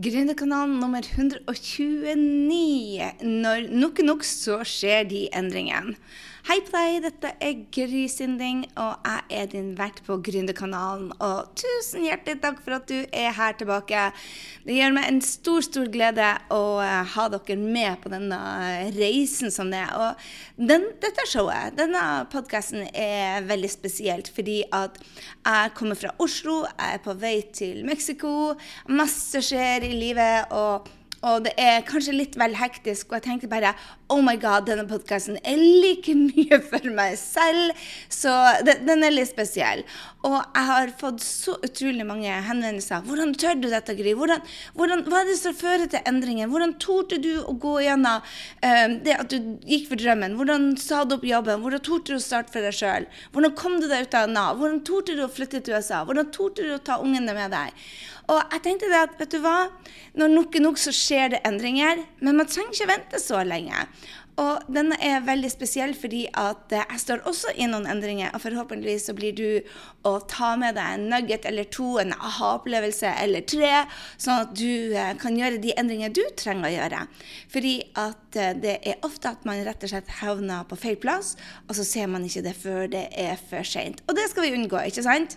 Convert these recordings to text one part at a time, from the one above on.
Gründerkanalen nummer 129. Når nok er nok, så skjer de endringene. Hei på deg, dette er Gry Sinding, og jeg er din vert på Gründerkanalen. Og tusen hjertelig takk for at du er her tilbake. Det gjør meg en stor, stor glede å eh, ha dere med på denne reisen som det er. Og den, dette showet, denne podkasten, er veldig spesielt fordi at jeg kommer fra Oslo, jeg er på vei til Mexico, masse skjer i livet. og og det er kanskje litt vel hektisk, og jeg tenkte bare Oh my God, denne podkasten er like mye for meg selv. Så det, den er litt spesiell. Og jeg har fått så utrolig mange henvendelser. Hvordan tør du dette, Gry? Hvordan, hvordan, hva er det som fører til endringen? Hvordan torde du å gå gjennom um, det at du gikk for drømmen? Hvordan sa du opp jobben? Hvordan torde du å starte for deg sjøl? Hvordan kom du deg ut av Nav? Hvordan torde du å flytte til USA? Hvordan torde du å ta ungene med deg? Og jeg tenkte det at, vet du hva, når nok er nok, så skjer det endringer. Men man trenger ikke vente så lenge. Og denne er veldig spesiell fordi at jeg står også i noen endringer. Og forhåpentligvis så blir du å ta med deg en nugget eller to, en aha-opplevelse eller tre, sånn at du eh, kan gjøre de endringene du trenger å gjøre. Fordi at eh, det er ofte at man rett og slett havner på feil plass, og så ser man ikke det før det er for seint. Og det skal vi unngå, ikke sant?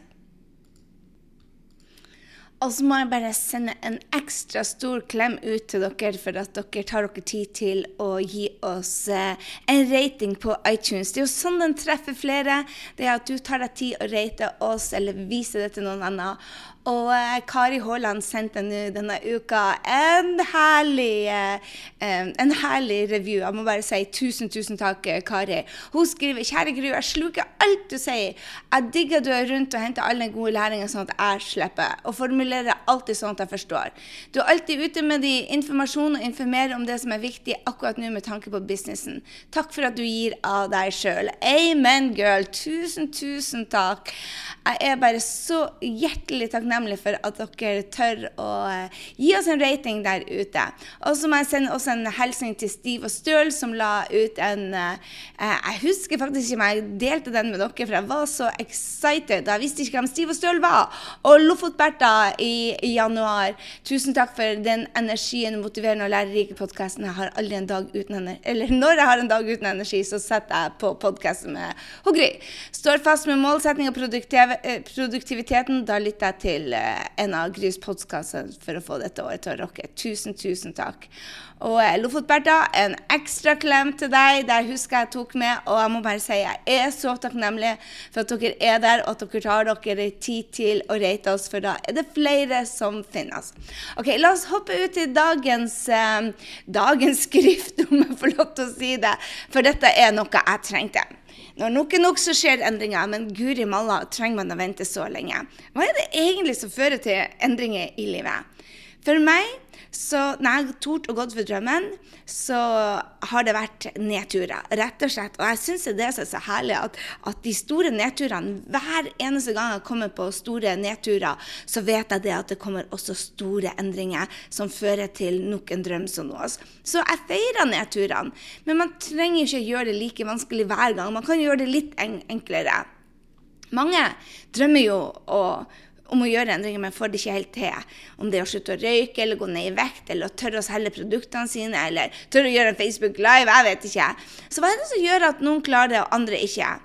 Og så må jeg bare sende en ekstra stor klem ut til dere for at dere tar dere tid til å gi oss eh, en rating på iTunes. Det er jo sånn den treffer flere. Det er at du tar deg tid å rate oss eller vise det til noen andre. Og eh, Kari Haaland sendte nå denne uka en herlig, eh, en herlig review. Jeg må bare si tusen, tusen takk, eh, Kari. Hun skriver Kjære Gru, jeg sluker alt du sier. Jeg digger du er rundt og henter all den gode læringen sånn at jeg slipper. Og formulerer alltid sånn at jeg forstår. Du er alltid ute med de informasjon og informerer om det som er viktig akkurat nå med tanke på businessen. Takk for at du gir av deg sjøl. Amen, girl. Tusen, tusen takk. Jeg er bare så hjertelig takknemlig for at dere tør å eh, gi oss en rating der ute. Og så må jeg sende også en hilsen til Stiv og Støl, som la ut en uh, Jeg husker faktisk ikke om jeg delte den med dere, for jeg var så excited. Jeg visste ikke hvem Stiv og Støl var. Og Lofotberta i, i januar. Tusen takk for den energien, motiverende og lærerike podkasten. Jeg har aldri en dag uten energi. Eller når jeg har en dag uten energi, så setter jeg på podkasten med Hugry. Står fast med målsetting og produktiv Eh, produktiviteten, da lytter jeg til eh, en av Grys podkaster for å få dette året til å rocke. Tusen, tusen takk. Og Lofotberta, Lofot-Bertha, en ekstra klem til deg. Der husker jeg tok med. Og jeg må bare si jeg er så takknemlig for at dere er der, og at dere tar dere tid til å rate oss, for da er det flere som finnes. Ok, La oss hoppe ut i dagens, eh, dagens skrift, om jeg får lov til å si det. For dette er noe jeg trengte. Når nok er nok, så skjer endringer, men guri malla, trenger man å vente så lenge? Hva er det egentlig som fører til endringer i livet? For meg, så når jeg har tort å gå for drømmen, så har det vært nedturer, rett og slett. Og jeg syns det er så herlig at, at, de store nedturene Hver eneste gang jeg kommer på store nedturer, så vet jeg det at det kommer også store endringer som fører til nok en drøm som nås. Så jeg feirer nedturene, men man trenger ikke gjøre det like vanskelig hver gang. Man kan gjøre det litt enklere. Mange drømmer jo å om å gjøre endringer, men får det ikke helt til. Om det er å slutte å røyke, eller gå ned i vekt, eller å tørre å selge produktene sine, eller tørre å gjøre en Facebook Live, jeg vet ikke. Så hva er det som gjør at noen klarer det, og andre ikke?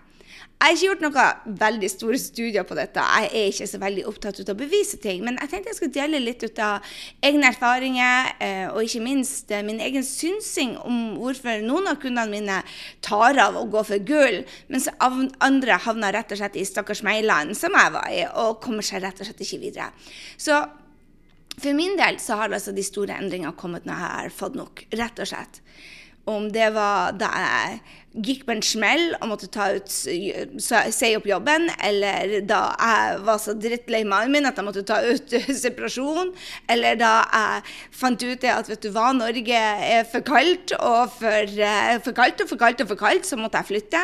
Jeg har ikke gjort noen veldig store studier på dette. Jeg er ikke så veldig opptatt av å bevise ting. Men jeg tenkte jeg skulle dele litt ut av egne erfaringer, eh, og ikke minst eh, min egen synsing om hvorfor noen av kundene mine tar av å gå for gull, mens andre havner rett og slett i stakkars Meiland, som jeg var i, og kommer seg rett og slett ikke videre. Så for min del så har altså de store endringene kommet når jeg har fått nok, rett og slett. Om det var da jeg gikk på en smell og måtte ta ut, si opp jobben, eller da jeg var så drittlei mannen min at jeg måtte ta ut separasjon, eller da jeg fant ut at vet du hva, Norge er for kaldt og for, eh, for kaldt og for kaldt og for kaldt, så måtte jeg flytte.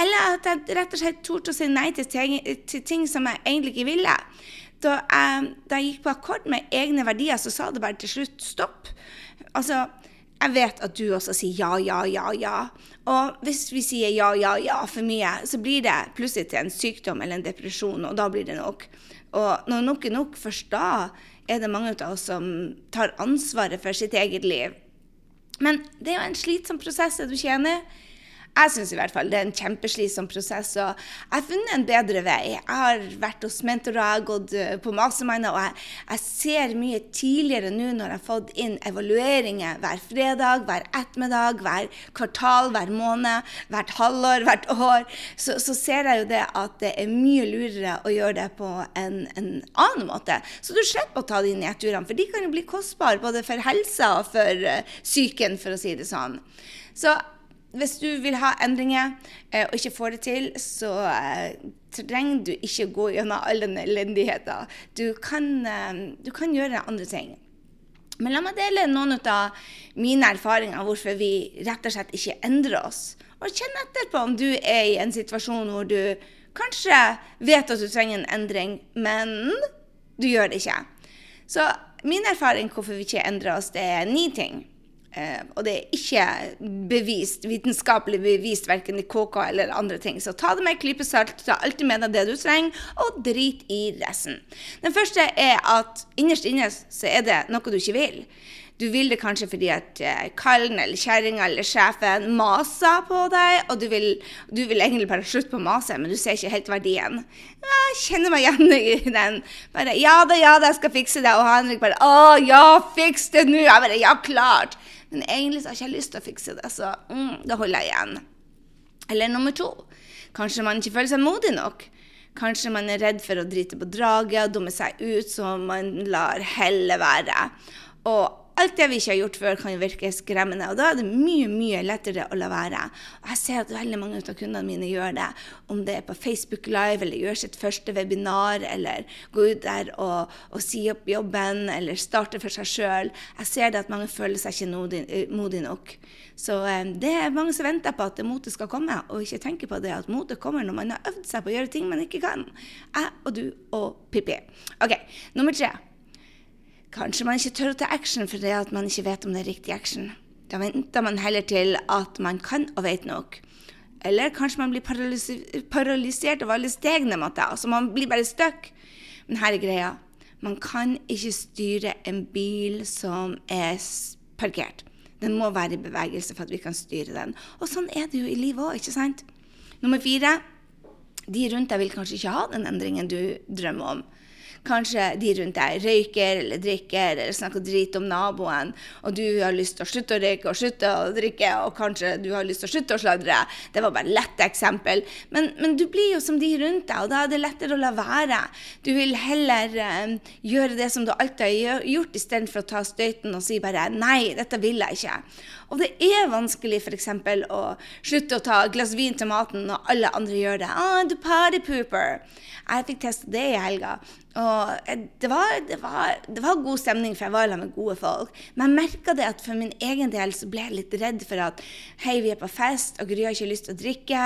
Eller at jeg rett og slett torde å si nei til ting, til ting som jeg egentlig ikke ville. Da jeg, da jeg gikk på akkord med egne verdier, så sa det bare til slutt stopp. Altså, jeg vet at du også sier ja, ja, ja, ja. Og hvis vi sier ja, ja, ja for mye, så blir det plutselig til en sykdom eller en depresjon, og da blir det nok. Og når nok er nok, først da er det mange av oss som tar ansvaret for sitt eget liv. Men det er jo en slitsom prosess, er du ikke enig? Jeg syns i hvert fall det er en kjempeslitsom prosess. Og jeg har funnet en bedre vei. Jeg har vært hos mentorer, jeg har gått eh, på masterminder, og jeg, jeg, ser mye tidligere nå når jeg har fått inn evalueringer hver fredag, hver ettermiddag, hver kvartal, hver måned, hvert halvår, hvert år, så, så, ser jeg jo det at det er mye lurere å gjøre det på en, en annen måte. Så du slipper å ta de nedturene, for de kan jo bli kostbare både for helsa og for uh, psyken, for å si det sånn. Så hvis du vil ha endringer eh, og ikke får det til, så eh, trenger du ikke gå gjennom all den elendigheten. Du eh, du kan gjøre andre ting. Men la meg dele noen av mine erfaringer hvorfor vi rett og slett ikke endrer oss. Og kjenn etter på om du er i en situasjon hvor du kanskje vet at du trenger en endring, men du gjør det ikke. Så min erfaring hvorfor vi ikke endrer oss, det er ni ting. Uh, og det er ikke bevist, vitenskapelig bevist verken i KK eller andre ting. Så ta det med en klype salt, ta alltid med deg det du trenger, og drit i resten. Den første er at innerst inne så er det noe du ikke vil. Du vil det kanskje fordi at uh, kallen eller kjerringa eller sjefen maser på deg, og du vil, du vil egentlig bare slutte på å mase, men du ser ikke helt verdien. Jeg kjenner meg igjen i den. Bare 'Ja da, ja da, jeg skal fikse det.' Og Henrik bare 'Å ja, fiks det nå.' Jeg bare 'Ja, klart'. Men egentlig så har jeg ikke lyst til å fikse det, så mm, da holder jeg igjen. Eller nummer to. Kanskje man ikke føler seg modig nok. Kanskje man er redd for å drite på draget og dumme seg ut, så man lar hellet være. Og alt det vi ikke har gjort før, kan virke skremmende. Og da er det mye mye lettere å la være. Og jeg ser at veldig mange av kundene mine gjør det. Om det er på Facebook Live, eller gjør sitt første webinar, eller gå ut der og, og si opp jobben, eller starte for seg sjøl. Jeg ser det at mange føler seg ikke modig, nok. Så um, det er mange som venter på at motet skal komme, og ikke tenker på det at motet kommer når man har øvd seg på å gjøre ting man ikke kan. Jeg og du og Pippi. OK, nummer tre. Kanskje man ikke tør å ta action fordi at man ikke vet om det er riktig action. Da venter man heller til at man kan og vet nok. Eller kanskje man blir paralysert av alle stegene man tar, så man blir bare stuck. Men her er greia. Man kan ikke styre en bil som er parkert. Den må være i bevegelse for at vi kan styre den. Og sånn er det jo i livet òg, ikke sant? Nummer fire. De rundt deg vil kanskje ikke ha den endringen du drømmer om. Kanskje de rundt deg røyker eller drikker eller snakker drit om naboen, og du har lyst til å slutte å røyke og slutte å drikke, og kanskje du har lyst til å slutte å sladre. Det var bare et lett eksempel. Men, men, du blir jo som de rundt deg, og da er det lettere å la være. Du vil heller um, gjøre det som du alltid har gjort, istedenfor å ta støyten og si bare 'nei, dette vil jeg ikke'. Og det er vanskelig f.eks. å slutte å ta et glass vin til maten når alle andre gjør det. Ah, du partypooper. Jeg fikk teste det i helga. Og det var, det, var, det var, god stemning, for jeg var sammen med gode folk. Men jeg merka det at for min egen del så ble jeg litt redd for at hei, vi er på fest, og Gry har ikke lyst til å drikke.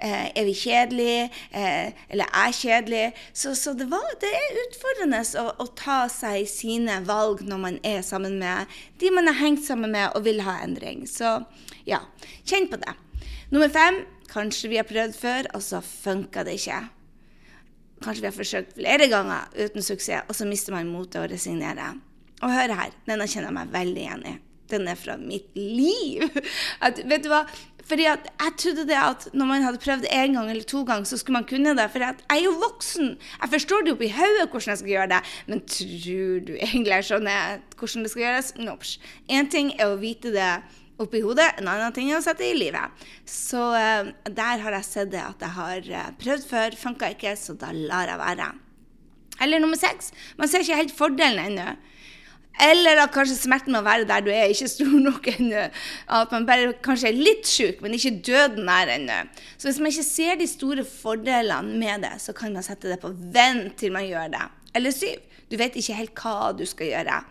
Eh, er vi kjedelige? Eh, eller er kjedelige? Så, så det, var, det, er utfordrende å, å, ta seg sine valg når man er sammen med de man har hengt sammen med og vil ha endring. Så ja, kjenn på det. Nummer fem. Kanskje vi har prøvd før, og så funka det ikke. Kanskje vi har forsøkt flere ganger uten suksess, og så mister man motet og resignerer. Og hør her, denne kjenner jeg meg veldig igjen i. Den er fra mitt liv. At, vet du hva? Fordi at jeg trodde det at når man hadde prøvd én gang eller to ganger, så skulle man kunne det. For jeg er jo voksen. Jeg forstår det oppi hodet hvordan jeg skal gjøre det. Men tror du egentlig jeg skjønner hvordan det skal gjøres? Nope. Én ting er å vite det oppi hodet. En annen ting er å sette i livet. Så uh, der har jeg sett det at jeg har uh, prøvd før, funka ikke, så da lar jeg være. Eller nummer seks, man ser ikke helt fordelen ennå. Eller at kanskje smerten med å være der du er, ikke stor nok ennå. At man bare kanskje er litt sjuk, men ikke døden er ennå. Så hvis man ikke ser de store fordelene med det, så kan man sette det på vent til man gjør det. Eller syv. Du vet ikke helt hva du skal gjøre.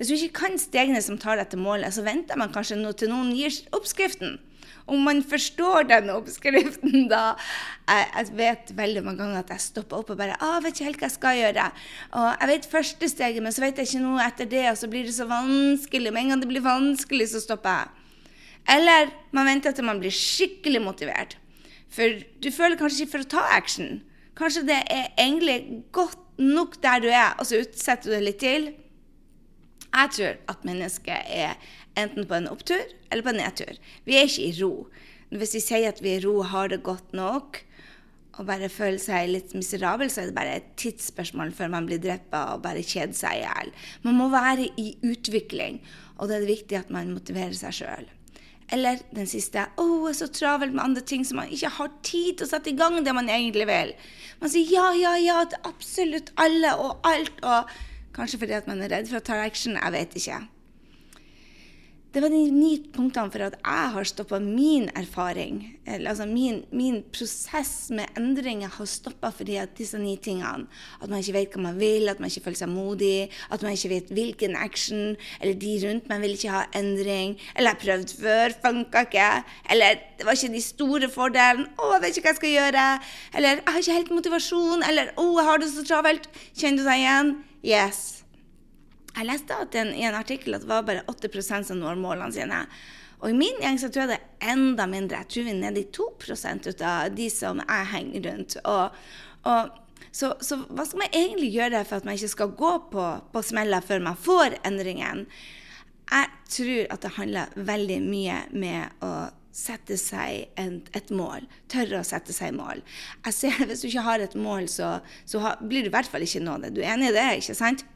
Hvis du ikke kan stegene som tar deg til målet, så venter man kanskje noe til noen gir oppskriften. Om man forstår den oppskriften, da jeg, jeg, vet veldig mange ganger at jeg stopper opp og bare ah, 'Vet ikke helt hva jeg skal gjøre.' Og jeg vet første steget, men så vet jeg ikke noe etter det, og så blir det så vanskelig. Med en gang det blir vanskelig, så stopper jeg. Eller man venter til man blir skikkelig motivert. For du føler kanskje ikke for å ta action. Kanskje det er egentlig godt nok der du er, og så utsetter du det litt til. Jeg tror at mennesket er enten på en opptur eller på en nedtur. Vi er ikke i ro. Hvis vi sier at vi er i ro, har det godt nok, og bare føler seg litt miserabel, så er det bare et tidsspørsmål før man blir drept og bare kjeder seg i hjel. Man må være i utvikling, og det er viktig at man motiverer seg sjøl. Eller den siste 'Å, oh, jeg er så travel med andre ting som man ikke har tid til å sette i gang det man egentlig vil'. Man sier ja, ja, ja til absolutt alle og alt, og kanskje fordi at man er redd for å ta action. Jeg vet ikke. Det var de ni punktene for at jeg har stoppa min erfaring. Altså min, min, prosess med endringer har stoppa fordi at disse ni tingene At man ikke vet hva man vil, at man ikke føler seg modig, at man ikke vet hvilken action, eller de rundt meg vil ikke ha endring, eller jeg har prøvd før, funka ikke, eller det var ikke de store fordelene, å, jeg vet ikke hva jeg skal gjøre, eller jeg har ikke helt motivasjon, eller å, jeg har det så travelt. Kjenner du deg igjen? Yes. Jeg leste en, i en artikkel at det var bare 8 som når målene sine. Og i min gjeng så tror jeg det er enda mindre. Jeg tror vi er nede i 2 ut av de som jeg henger rundt. Og, og, så, så, hva skal man egentlig gjøre for at man ikke skal gå på, på smella før man får endringen? Jeg tror at det handler veldig mye med å sette seg et, et mål. Tørre å sette seg mål. Jeg ser Hvis du ikke har et mål, så, så ha, blir du i hvert fall ikke nå det. Du er enig i det, ikke sant?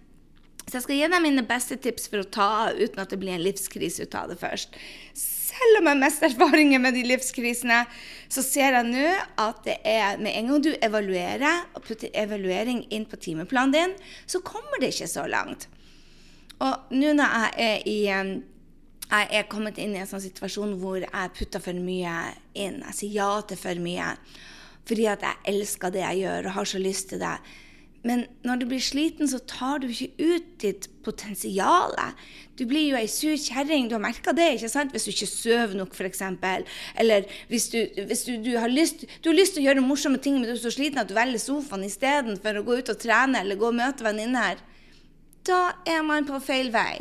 Så jeg skal gi deg mine beste tips for å ta av uten at det blir en livskrise ut av det først. Selv om jeg har mest erfaringer med de livskrisene, så ser jeg nå at det er med en gang du evaluerer og putter evaluering inn på timeplanen din, så kommer det ikke så langt. Og nå når jeg er i jeg er kommet inn i en sånn situasjon hvor jeg putter for mye inn. Jeg sier ja til for mye fordi at jeg elsker det jeg gjør og har så lyst til det. Men når du blir sliten, så tar du ikke ut ditt potensial. Du blir jo ei sur kjerring. Du har merka det ikke sant? hvis du ikke sover nok, f.eks. Eller hvis, du, hvis du, du, har lyst, du, har lyst, til å gjøre morsomme ting, men du er så sliten at du velger sofaen istedenfor å gå ut og trene eller gå og møte venninner. Da er man på feil vei.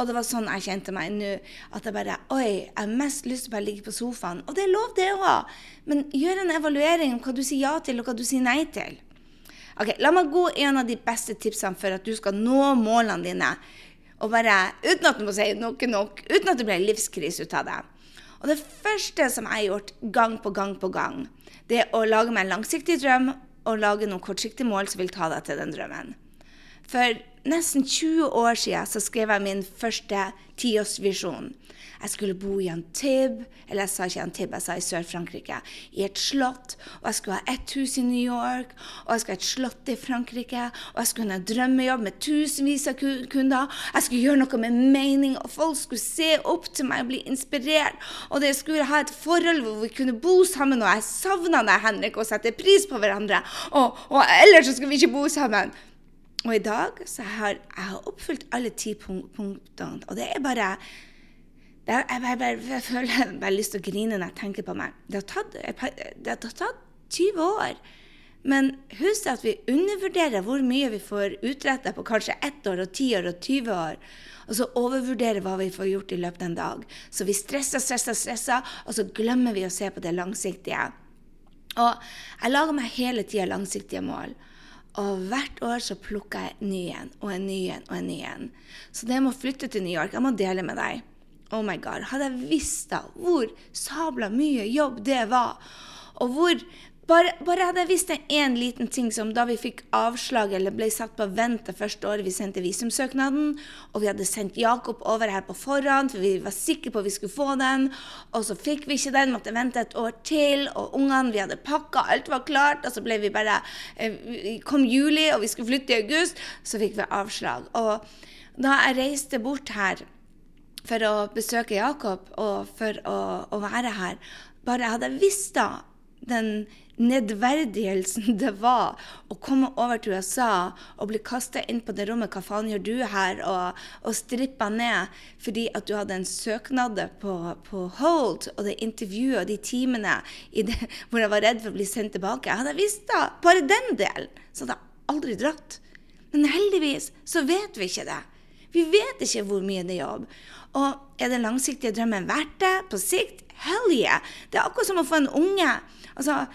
Og det var sånn jeg kjente meg nå. At jeg bare Oi, jeg har mest lyst til å bare ligge på sofaen. Og det er lov, det òg. Men gjør en evaluering om hva du sier ja til, og hva du sier nei til. Ok, La meg gå en av de beste tipsene for at du skal nå målene dine. Og bare, Uten at du må si nok nok, uten at det blir livskrise ut av det. Og Det første som jeg har gjort gang på gang på gang, det er å lage meg en langsiktig drøm og lage noen kortsiktige mål som vil ta deg til den drømmen. For nesten 20 år siden så skrev jeg min første tiårsvisjon. Jeg skulle bo i Antibes, eller jeg sa ikke Antibes, jeg sa i Sør-Frankrike, i et slott. Og jeg skulle ha ett hus i New York, og jeg skulle ha et slott i Frankrike. Og jeg skulle ha en drømmejobb med tusenvis av kunder. Jeg skulle gjøre noe med mening, og folk skulle se opp til meg og bli inspirert. Og det skulle ha et forhold hvor vi kunne bo sammen, og jeg savna deg, Henrik, og sette pris på hverandre. Og, og ellers så skulle vi ikke bo sammen. Og i dag så har jeg har oppfylt alle ti punktene, og det er bare det er, jeg, bare, jeg, føler jeg bare lyst til å grine når jeg tenker på meg. Det har tatt, det har tatt 20 år. Men husk at vi undervurderer hvor mye vi får utretta på kanskje ett år og ti år og 20 år. Og så overvurderer hva vi får gjort i løpet av en dag. Så vi stresser, stresser, stresser, og så glemmer vi å se på det langsiktige. Og jeg lager meg hele tida langsiktige mål. Og hvert år så plukker jeg en ny en og en ny en og en ny en. Så det med å flytte til New York, jeg må dele med deg. Oh my god. Hadde jeg visst da hvor sabla mye jobb det var, og hvor bare, bare hadde jeg visst én liten ting som da vi fikk avslag eller ble satt på vent det første året vi sendte visumsøknaden, og vi hadde sendt Jakob over her på forhånd, for vi var sikre på at vi skulle få den, og så fikk vi ikke den, måtte vente et år til, og ungene Vi hadde pakka, alt var klart, og så ble vi bare eh, Kom juli, og vi skulle flytte i august, så fikk vi avslag. Og da jeg reiste bort her for å besøke Jakob og for å, å være her. Bare hadde jeg visst da den nedverdigelsen det var å komme over til USA og bli kasta inn på det rommet 'Hva faen gjør du her?' og, og strippa ned fordi at du hadde en søknad på, på hold, og det intervjuet og de timene det, hvor jeg var redd for å bli sendt tilbake. Hadde Jeg visst da bare den delen, så hadde jeg aldri dratt. Men heldigvis så vet vi ikke det. Vi vet ikke hvor mye det er jobb. Og er den langsiktige drømmen verdt det på sikt? Hell yeah! Det er akkurat som å få en unge. Altså,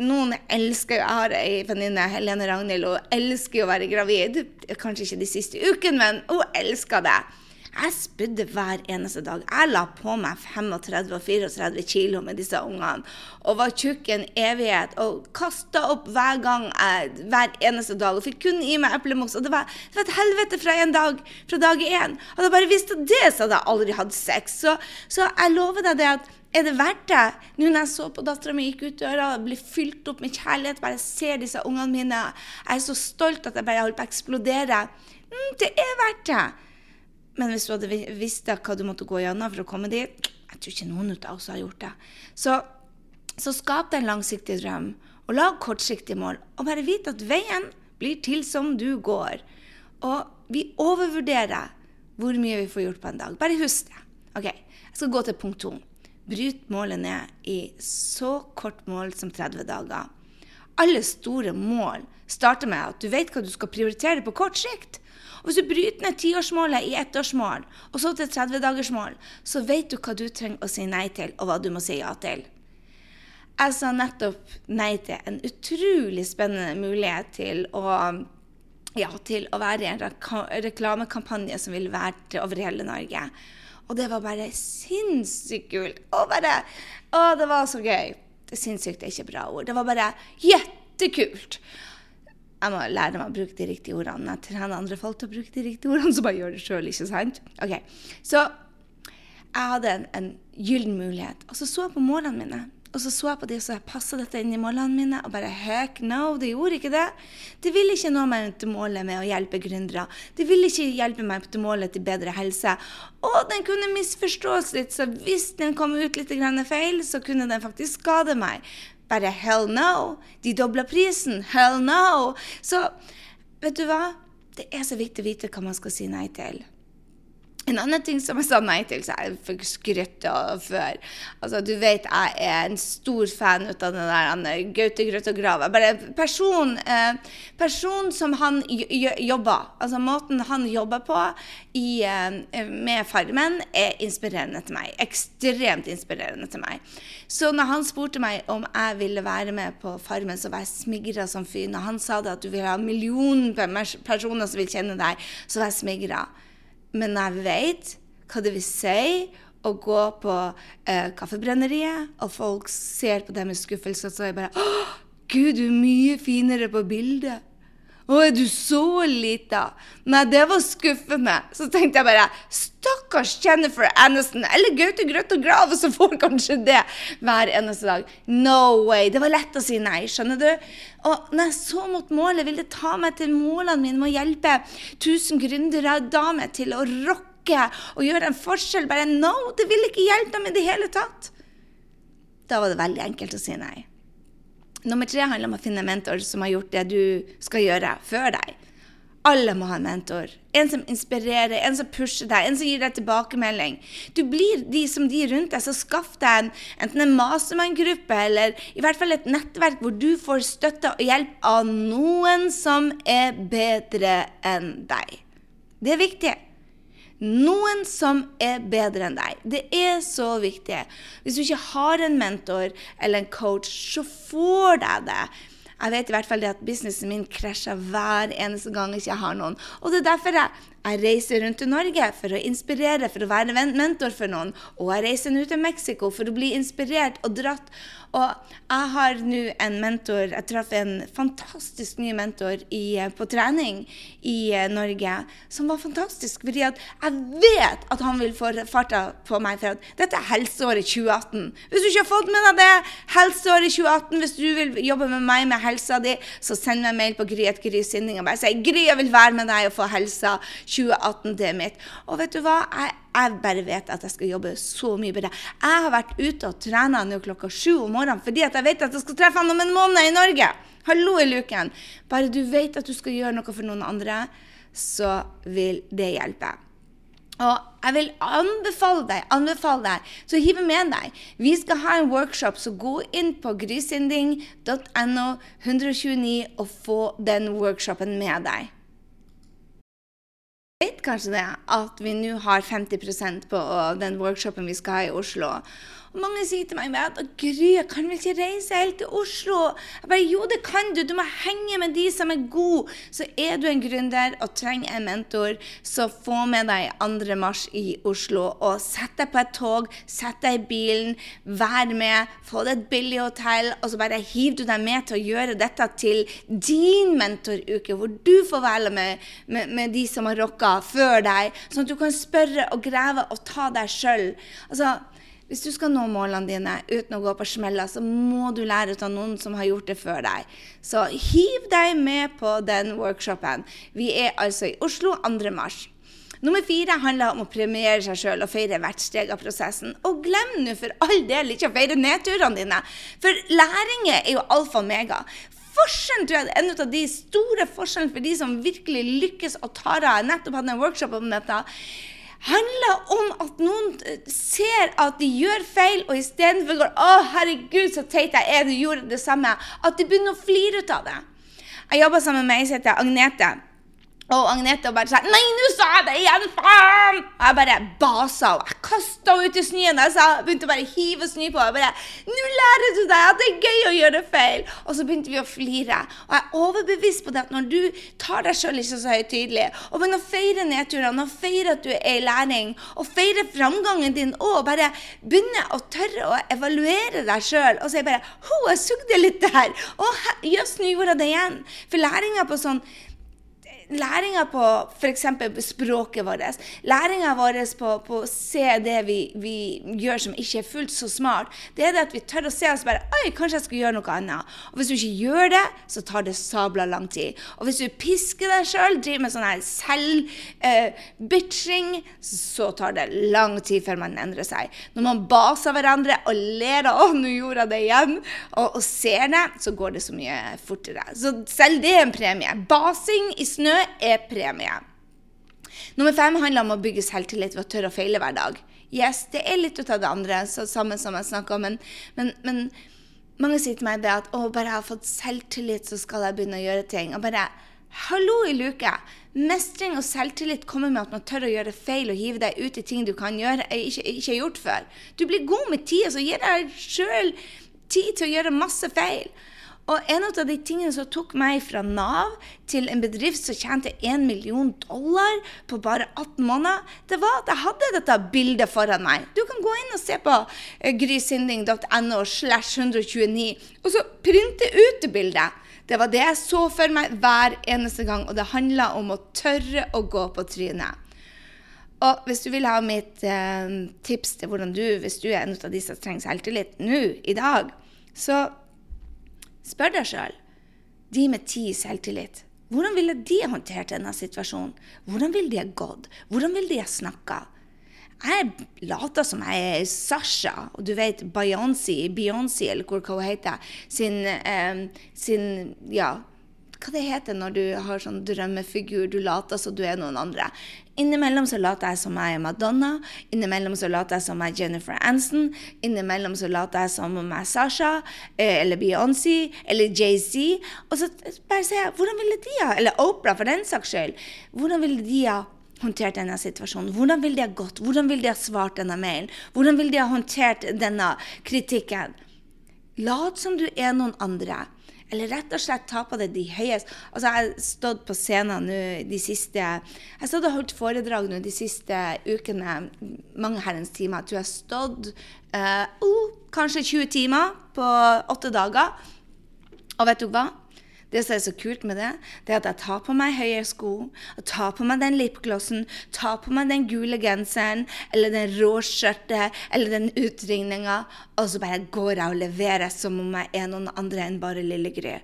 noen elsker Jeg har ei venninne, Helene Ragnhild, hun elsker å være gravid. Kanskje ikke de siste ukene, men hun elsker det. Jeg spydde hver eneste dag. Jeg la på meg 35 og 34 kilo med disse ungene og var tjukk en evighet og kasta opp hver gang jeg, hver eneste dag og fikk kun i meg eplemos. Og det var, det var, et helvete fra en dag, fra dag én. Hadde jeg bare visst det, så hadde jeg aldri hatt sex. Så, så jeg lover deg det at er det verdt det? Nå når jeg så på dattera mi gikk ut døra og ble fylt opp med kjærlighet, bare ser disse ungene mine, jeg er så stolt at jeg bare holder på å eksplodere. Mm, det er verdt det. Men hvis du hadde visst hva du måtte gå gjennom for å komme dit Jeg tror ikke noen av oss har gjort det. Så, så skap deg en langsiktig drøm, og lag kortsiktige mål. Og bare vit at veien blir til som du går. Og vi overvurderer hvor mye vi får gjort på en dag. Bare husk det. Ok, Jeg skal gå til punkt to. Bryt målet ned i så kort mål som 30 dager. Alle store mål starter med at du vet hva du skal prioritere på kort sikt. Og Hvis du bryter ned tiårsmålet i ettårsmål, og så til 30-dagersmål, så vet du hva du trenger å si nei til, og hva du må si ja til. Jeg sa nettopp nei til en utrolig spennende mulighet til å, ja, til å være i en reklamekampanje som vil være over hele Norge. Og det var bare sinnssykt kult. Og bare, å, det var så gøy. Sinnssykt er ikke bra ord. Det var bare jettekult. Jeg må lære meg å bruke de riktige ordene. Jeg trener andre folk til å bruke de riktige ordene, så bare gjør det sjøl, ikke sant? Ok, Så jeg hadde en, en gyllen mulighet. Og så så jeg på målene mine. Og så så jeg på de, så jeg passa dette inn i målene mine. Og bare heck no, det gjorde ikke det. Det ville ikke nå meg til målet med å hjelpe gründere. Det ville ikke hjelpe meg til målet til bedre helse. Og den kunne misforstås litt, så hvis den kom ut litt feil, så kunne den faktisk skade meg. Bare hell no. De dobla prisen. Hell no. Så vet du hva? Det er så viktig å vite hva man skal si nei til. En annen ting som jeg sa nei til, så jeg fikk skrytt av før Altså, Du vet jeg er en stor fan av den der Gaute Grøtta Grav. Bare person, eh, person som han jobber Altså måten han jobber på i, eh, med Farmen, er inspirerende til meg. Ekstremt inspirerende til meg. Så når han spurte meg om jeg ville være med på Farmen, så var jeg smigra som fy. Når han sa det at du vil ha millioner personer som vil kjenne deg, så var jeg smigra. Men jeg vet hva det vil si å gå på eh, Kaffebrenneriet, og folk ser på det med skuffelse, og så er jeg bare Gud, du er mye finere på bildet. Å, er du så lita? Nei, det var skuffende. Så tenkte jeg bare Stakkars Jennifer Aniston eller Gaute Grøtt og Grav, så får kanskje det hver eneste dag. No way. Det var lett å si nei, skjønner du? Og når jeg så mot målet, ville ta meg til målene mine med å hjelpe 1000 gründere damer til å rocke og gjøre en forskjell. Bare no, det ville ikke hjelpe dem i det hele tatt. Da var det veldig enkelt å si nei. Nummer tre handler om å finne en mentor som har gjort det du skal gjøre, før deg. Alle må ha en mentor. En som inspirerer, en som pusher deg, en som gir deg tilbakemelding. Du blir de som de rundt deg, så skaff deg en, enten en mastermann-gruppe eller i hvert fall et nettverk hvor du får støtte og hjelp av noen som er bedre enn deg. Det er viktig. Noen som er bedre enn deg. Det er så viktig. Hvis du ikke har en mentor eller en coach, så får deg det. Jeg vet i hvert fall det at businessen min krasjer hver eneste gang jeg ikke har noen. Og det er derfor jeg, jeg reiser rundt i Norge for å inspirere, for å være mentor for noen. Og jeg reiser nå til Mexico for å bli inspirert og dratt. Og jeg har nå en mentor Jeg traff en fantastisk ny mentor i, på trening i eh, Norge som var fantastisk. Fordi at jeg vet at han vil få farta på meg. For at dette er helseåret 2018. Hvis du ikke har fått med deg det, helseåret 2018, hvis du vil jobbe med meg med helsa di, så send meg mail på gry.grysynding og bare si Gry, jeg vil være med deg og få helsa 2018, det er mitt. Og vet du hva? Jeg, jeg, bare vet at jeg skal jobbe så mye bedre. Jeg har vært ute og trena nå klokka sju om morgenen fordi at jeg vet at jeg skal treffe han om en måned i Norge. Hallo i luken. Bare du vet at du skal gjøre noe for noen andre, så vil det hjelpe. Og jeg vil anbefale deg, anbefale deg, så hive med deg. Vi skal ha en workshop, så gå inn på grysynding.no 129 og få den workshopen med deg. Vet kanskje det, at vi nå har 50% på den workshopen vi skal ha i Oslo. Mange sier til meg at Gry, jeg kan vel ikke reise helt til Oslo? Jeg bare, Jo, det kan du. Du må henge med de som er gode. Så er du en gründer og trenger en mentor, så få med deg 2. mars i Oslo. Og sett deg på et tog, sett deg i bilen, vær med, få deg et billig hotell, og så bare hiver du deg med til å gjøre dette til din mentoruke, hvor du får være med, med, med de som har rocka før deg, sånn at du kan spørre og grave og ta deg sjøl. Altså, hvis du skal nå målene dine uten å gå på smeller, så må du lære ut av noen som har gjort det før deg. Så hiv deg med på den workshopen. Vi er altså i Oslo 2. mars. Nummer fire handler om å premiere seg sjøl og feire hvert steg av prosessen. Og glem nå for all del ikke å feire nedturene dine, for læringer er jo alfa og mega. Forskjellen tror jeg en av de store forskjellene for de som virkelig lykkes og tar av. Jeg nettopp hadde en workshop om dette handler om at noen eh, ser at de gjør feil, og istedenfor går 'Å, herregud, så teit jeg er, du gjorde det samme', at de begynner å flire ut av det. Jeg jobba sammen med ei som heter Agnete. Og Agnete bare sa 'Nei, nå sa jeg det igjen! Faen!' Og jeg bare basa og jeg kasta henne ut i snøen. Jeg begynte å bare hive snø på henne. 'Nå lærer du deg at det er gøy å gjøre feil!' Og så begynte vi å flire. Og jeg er overbevist på det at når du tar deg sjøl ikke så høytidelig, og begynner å feire nedturene, og feire at du er i læring, og feire framgangen din, og bare begynner å tørre å evaluere deg sjøl, og si bare 'Ho, jeg sugde litt der', og jøss, nå gjorde jeg det igjen'. For læringa på sånn læringa på f.eks. språket vårt, læringa vår på, på, å se det vi, vi, gjør som ikke er fullt så smart, det er det at vi tør å se oss bare Oi, kanskje jeg skal gjøre noe annet. Og hvis du ikke gjør det, så tar det sabla lang tid. Og hvis du pisker deg sjøl, driver med sånn her selvbitching, uh, så tar det lang tid før man endrer seg. Når man baser hverandre og ler av 'Å, nå gjorde jeg det igjen', og, og ser det, så går det så mye fortere. Så selv det er en premie. Basing i snø er premie. Nummer fem handler om å bygge selvtillit ved å tørre å feile hver dag. Yes, det er litt ut av det andre, så samme som jeg snakka om, men, men, men, mange sier til meg det at å, bare jeg har fått selvtillit, så skal jeg begynne å gjøre ting. Og bare hallo i luke! Mestring og selvtillit kommer med at man tør å gjøre feil og hive deg ut i ting du kan gjøre, ikke, ikke har gjort før. Du blir god med tid, så gir deg sjøl tid til å gjøre masse feil. Og en av de tingene som tok meg fra Nav til en bedrift som tjente 1 million dollar på bare 18 måneder, det var at jeg hadde dette bildet foran meg. Du kan gå inn og se på grishinding.no grysynding.no slash 129, og så printe ut det bildet. Det var det jeg så for meg hver eneste gang, og det handla om å tørre å gå på trynet. Og hvis du vil ha mitt eh, tips til hvordan du, hvis du er en av de som trenger selvtillit nå i dag, så Spør deg sjøl. De med ti selvtillit. Hvordan ville de håndtert denne situasjonen? Hvordan ville de ha gått? Hvordan ville de ha snakka? Jeg later som jeg er Sasha, og du vet Beyoncé, Beyoncé eller hva hun heter, sin, eh, sin ja, hva det heter når du har sånn drømmefigur, du later som du er noen andre. Innimellom så later jeg som jeg er Madonna, innimellom så later jeg som jeg er Jennifer Aniston, innimellom så later jeg som om jeg er Sasha, eh, eller Beyoncé, eller Jay-Z. Og så bare sier jeg hvordan ville de ha Eller Opera, for den saks skyld. Hvordan ville de ha håndtert denne situasjonen? Hvordan ville de ha gått? Hvordan ville de ha svart denne mailen? Hvordan ville de ha håndtert denne kritikken? Lat som du er noen andre. Eller rett og slett ta på deg de høyeste Altså, jeg har stått på scenen nå de siste Jeg har stått og holdt foredrag nå de siste ukene, mange herrens timer. Jeg tror jeg har stått uh, oh, kanskje 20 timer på åtte dager. Og vet du hva? Det som er så kult med det, det er at jeg tar på meg høye sko, og tar på meg den lipglossen, tar på meg den gule genseren, eller den rå skjørtet, eller den utringninga, og så bare går jeg og leverer som om jeg er noen andre enn bare lille Gry.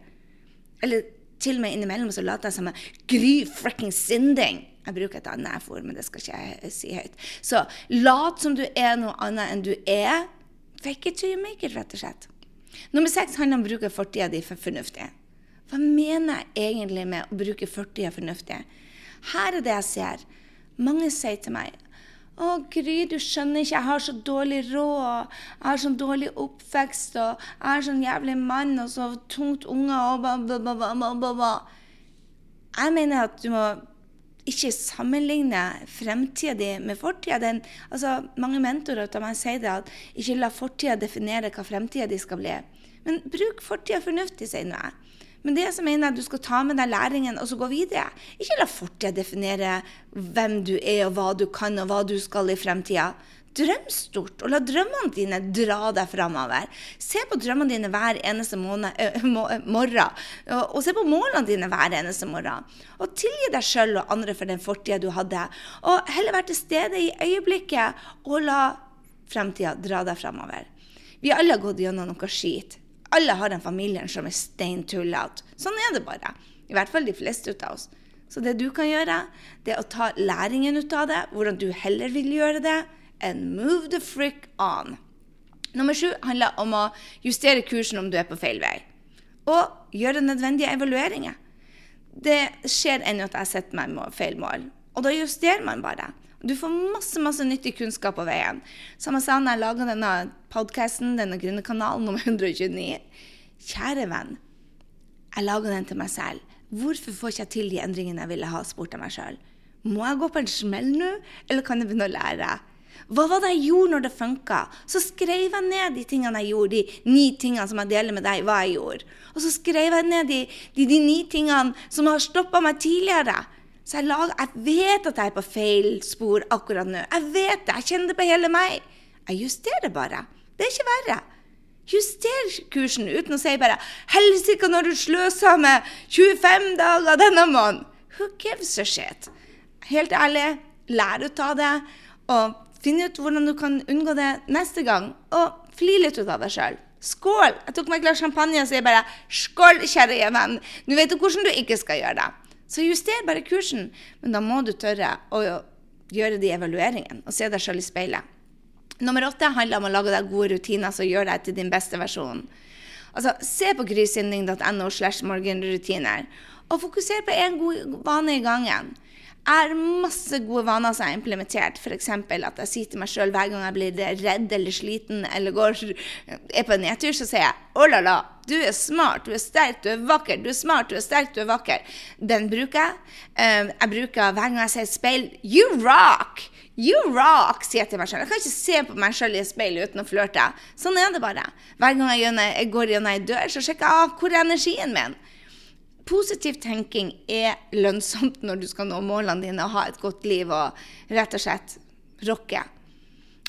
Eller til og med innimellom så later jeg som Gry fricking Sinding. Jeg bruker et annet ord, men det skal ikke jeg si høyt. Så lat som du er noe annet enn du er. Fake it till you make it, rett og slett. Nummer seks handler om å bruke fortida di for fornuftig. Hva mener jeg egentlig med å bruke 40 fornuftig? Her er det jeg ser. Mange sier til meg å, Gry, du skjønner ikke, jeg har så dårlig råd, jeg har sånn dårlig oppvekst, og jeg har sånn jævlig mann og så tungt unger og ba, ba, ba, ba. Jeg mener at du må ikke sammenligne fremtida di med fortida. Altså, mange mentorer av meg sier det at ikke la fortida definere hva fremtida di skal bli. Men bruk fortida fornuftig, sier jeg. Men det som mener at du skal ta med deg læringen og så gå videre. Ikke la fortida definere hvem du er, og hva du kan, og hva du skal i fremtida. Drøm stort, og la drømmene dine dra deg framover. Se på drømmene dine hver eneste måned, øh, morgen, og, se på målene dine hver eneste morgen. Og tilgi deg sjøl og andre for den fortida du hadde. Og heller være til stede i øyeblikket, og la fremtida dra deg framover. Vi alle har gått gjennom noe skit. Alle har en familie som er stein tullete. Sånn er det bare. I hvert fall de fleste av oss. Så det du kan gjøre, det er å ta læringen ut av det, hvordan du heller vil gjøre det and move the frick on. Nummer sju handler om å justere kursen om du er på feil vei. Og gjøre nødvendige evalueringer. Det skjer ennå at jeg setter meg med feil mål. Og da justerer man bare. Du får masse masse nyttig kunnskap på veien. Som jeg sa når jeg laga denne podkasten, denne grønne kanalen nummer 129. Kjære venn, jeg laga den til meg selv. Hvorfor får ikke jeg til de endringene jeg ville ha, spurte jeg meg sjøl. Må jeg gå på en smell nå, eller kan jeg begynne å lære? Hva var det jeg gjorde når det funka? Så skrev jeg ned de tingene jeg gjorde, de ni tingene som jeg deler med deg hva jeg gjorde. Og så skrev jeg ned de, de, de ni tingene som har stoppa meg tidligere. Så jeg, lager, jeg vet at jeg er på feil spor akkurat nå. Jeg vet det, jeg kjenner det på hele meg. Jeg justerer bare. Det er ikke verre. Juster kursen uten å si bare 'Helsike, når du sløser med 25 dager denne måneden'. Who gives a shit? Helt ærlig, lær ut av det. Og Finn ut hvordan du kan unngå det neste gang, og fli litt ut av deg sjøl. Skål! Jeg tok meg et glass champagne og sier bare 'skål, kjære venn'. Nå vet du hvordan du ikke skal gjøre det. Så juster bare kursen. Men da må du tørre å gjøre de evalueringene og se deg sjøl i speilet. Nummer åtte handler om å lage deg gode rutiner som gjør deg til din beste versjon. Altså, Se på grysynding.no slash morgenrutiner, og fokuser på én god vane i gangen. Jeg har masse gode vaner som jeg har implementert. F.eks. at jeg sier til meg sjøl hver gang jeg blir redd eller sliten eller går, er på en nedtur, så sier jeg oh la la, du er smart, du er sterk, du er vakker. Du er smart, du er sterk, du er vakker. Den bruker jeg. Eh, jeg bruker hver gang jeg ser et speil You rock! You rock, sier jeg til meg sjøl. Jeg kan ikke se på meg sjøl i et speil uten å flørte. Sånn er det bare. Hver gang jeg går gjennom ei dør, så sjekker jeg av hvor er energien min positiv tenking er lønnsomt når du skal nå målene dine og ha et godt liv og rett og slett rocke.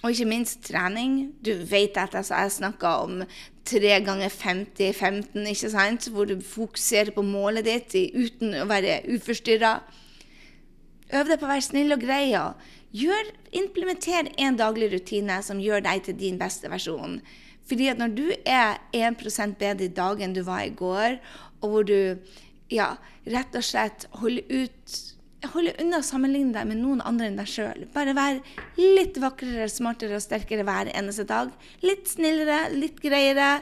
Og ikke minst trening. Du vet at altså, jeg snakka om 3 ganger 50, 15, ikke sant? hvor du fokuserer på målet ditt uten å være uforstyrra. Øv deg på å være snill og grei. Implementer en daglig rutine som gjør deg til din beste versjon. Fordi at når du er 1 bedre i dag enn du var i går, og hvor du ja, rett og slett holde ut Holde unna å sammenligne deg med noen andre enn deg sjøl. Bare vær litt vakrere, smartere og sterkere hver eneste dag. Litt snillere, litt greiere,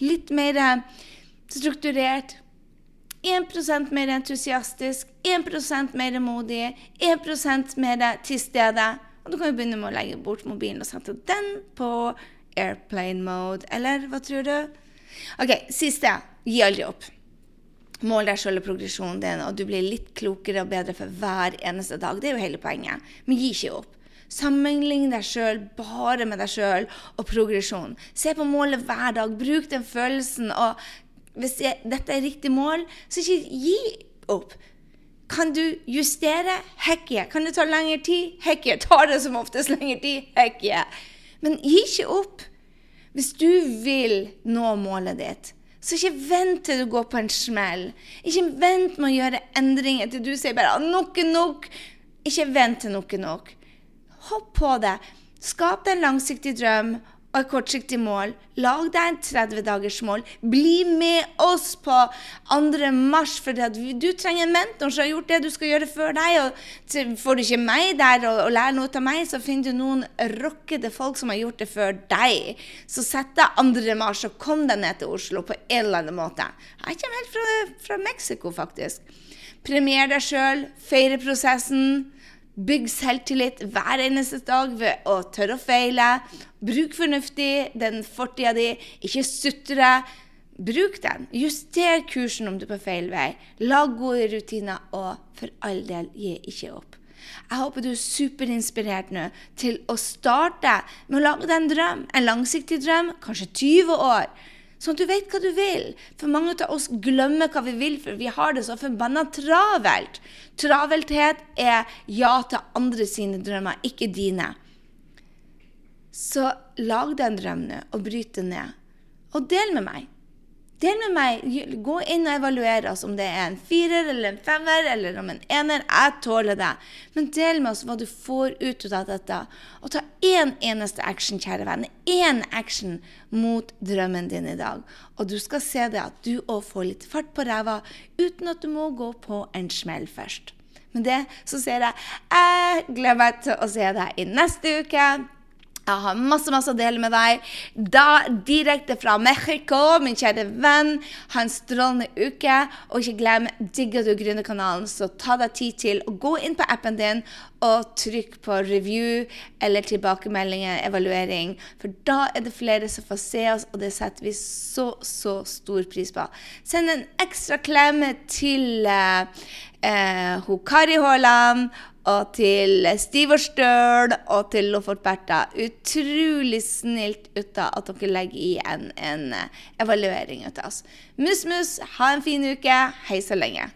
litt mer strukturert. 1% mer entusiastisk, 1% mer modig, 1% mer til stede. Og du kan jo begynne med å legge bort mobilen og sette den på airplane mode. Eller hva tror du? OK, siste. Gi aldri opp. Mål deg sjøl og progresjonen din, og du blir litt klokere og bedre for hver eneste dag. Det er jo hele poenget. Men gi ikke opp. Sammenlign deg sjøl bare med deg sjøl og progresjon. Se på målet hver dag. Bruk den følelsen. Og hvis dette er riktig mål, så ikke gi opp. Kan du justere? Heck yeah. Kan det ta lengre tid? Heck yeah. Tar det som oftest lengre tid? Heck yeah. Men gi ikke opp. Hvis du vil nå målet ditt, så ikke vent til du går på en smell. Ikke vent med å gjøre endringer til du sier bare 'nok er nok'. Ikke vent til nok er nok. Hopp på det. Skap deg en langsiktig drøm og et kortsiktig mål. Lag deg en 30-dagers mål. Bli med oss på 2. mars, for du trenger en mentor som har gjort det du skal gjøre før deg. og Får du ikke meg der og, og lære noe av meg, så finner du noen rockede folk som har gjort det før deg. Så sett deg 2. mars og kom deg ned til Oslo på en eller annen måte. Jeg kommer helt fra, fra Mexico, faktisk. Premier deg sjøl, feire prosessen. Bygg selvtillit hver eneste dag ved å tørre å feile. Bruk fornuftig den fortida di. Ikke sutre. bruk den. Juster kursen om du er på feil vei. Lag gode rutiner, og for all del, gi ikke opp. Jeg håper du er superinspirert nå til å starte med å lage deg en drøm, en langsiktig drøm, kanskje 20 år. Sånn at du vet hva du vil. For mange av oss glemmer hva vi vil, for vi har det så forbanna travelt. Travelthet er ja til andre sine drømmer, ikke dine. Så lag deg en drøm nå, og bryt det ned. Og del med meg. Del med meg. Gå inn og evaluer oss om det er en firer eller en femmer eller om en ener. Jeg tåler det. Men del med oss hva du får ut av dette. Og ta én eneste action, kjære venn. Én action mot drømmen din i dag. Og du skal se det at du òg får litt fart på ræva uten at du må gå på en smell først. Med det så sier jeg jeg gleder meg til å se deg i neste uke. Jeg har masse masse å dele med deg. Da direkte fra Mexico, min kjære venn. Ha en strålende uke. Og ikke glem, digger du Gründerkanalen, så ta deg tid til å gå inn på appen din og trykk på review eller tilbakemeldinger, evaluering. For da er det flere som får se oss, og det setter vi så, så stor pris på. Send en ekstra klem til uh, uh, Kari Haaland og til Stiv og Støl og til Lofotberta. Utrolig snilt ut av at dere legger i en, en evaluering ut av oss. Mus-mus, ha en fin uke. Hei så lenge.